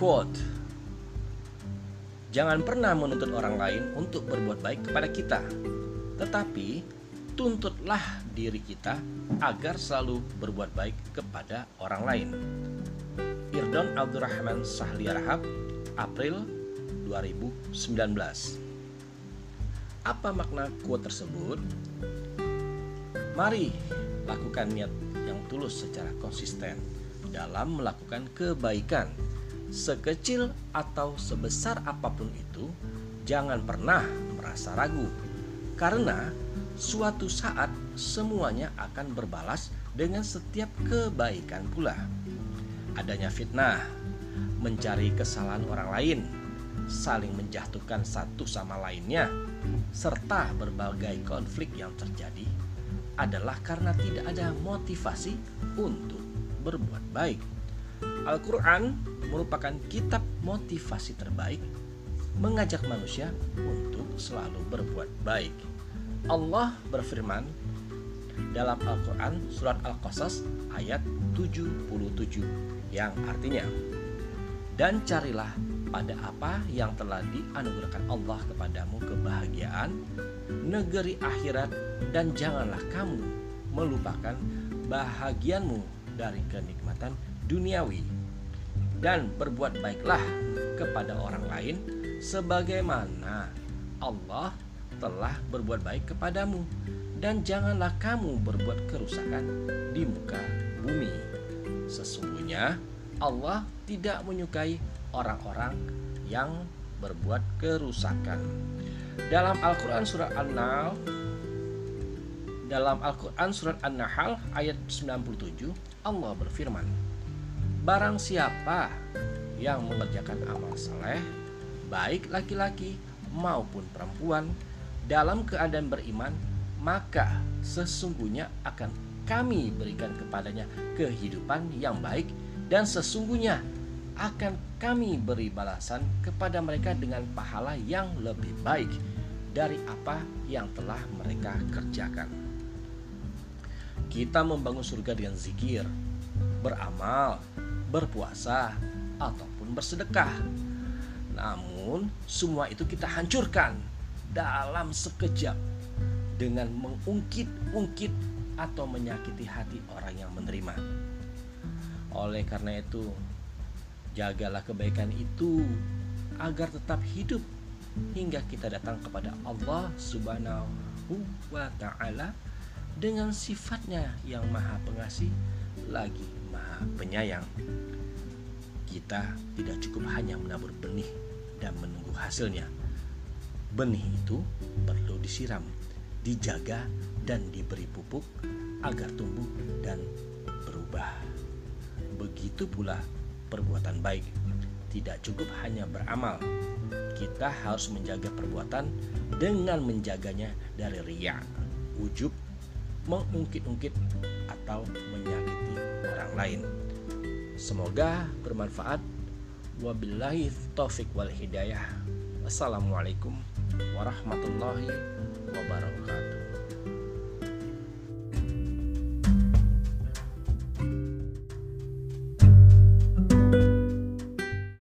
Quote Jangan pernah menuntut orang lain untuk berbuat baik kepada kita, tetapi tuntutlah diri kita agar selalu berbuat baik kepada orang lain. Irdon Abdurrahman Sahliarhab, April 2019. Apa makna quote tersebut? Mari lakukan niat yang tulus secara konsisten dalam melakukan kebaikan sekecil atau sebesar apa pun itu, jangan pernah merasa ragu, karena suatu saat semuanya akan berbalas dengan setiap kebaikan pula. Adanya fitnah, mencari kesalahan orang lain, saling menjatuhkan satu sama lainnya, serta berbagai konflik yang terjadi adalah karena tidak ada motivasi untuk berbuat baik. Al-Quran merupakan kitab motivasi terbaik mengajak manusia untuk selalu berbuat baik. Allah berfirman dalam Al-Quran surat Al-Qasas ayat 77 yang artinya Dan carilah pada apa yang telah dianugerahkan Allah kepadamu kebahagiaan negeri akhirat dan janganlah kamu melupakan bahagianmu dari kenikmatan duniawi dan berbuat baiklah kepada orang lain sebagaimana Allah telah berbuat baik kepadamu dan janganlah kamu berbuat kerusakan di muka bumi. Sesungguhnya Allah tidak menyukai orang-orang yang berbuat kerusakan. Dalam Al-Qur'an surat An-Nahl dalam Al-Qur'an surat An-Nahl ayat 97 Allah berfirman Barang siapa yang mengerjakan amal saleh baik laki-laki maupun perempuan dalam keadaan beriman, maka sesungguhnya akan kami berikan kepadanya kehidupan yang baik dan sesungguhnya akan kami beri balasan kepada mereka dengan pahala yang lebih baik dari apa yang telah mereka kerjakan. Kita membangun surga dengan zikir, beramal, berpuasa, ataupun bersedekah. Namun, semua itu kita hancurkan dalam sekejap dengan mengungkit-ungkit atau menyakiti hati orang yang menerima. Oleh karena itu, jagalah kebaikan itu agar tetap hidup hingga kita datang kepada Allah Subhanahu wa taala dengan sifatnya yang maha pengasih lagi maha penyayang. Kita tidak cukup hanya menabur benih dan menunggu hasilnya. Benih itu perlu disiram, dijaga, dan diberi pupuk agar tumbuh dan berubah. Begitu pula perbuatan baik. Tidak cukup hanya beramal, kita harus menjaga perbuatan dengan menjaganya dari riak, ujub, mengungkit-ungkit, atau menyakiti orang lain. Semoga bermanfaat. Wabillahi taufik wal hidayah. Wassalamualaikum warahmatullahi wabarakatuh.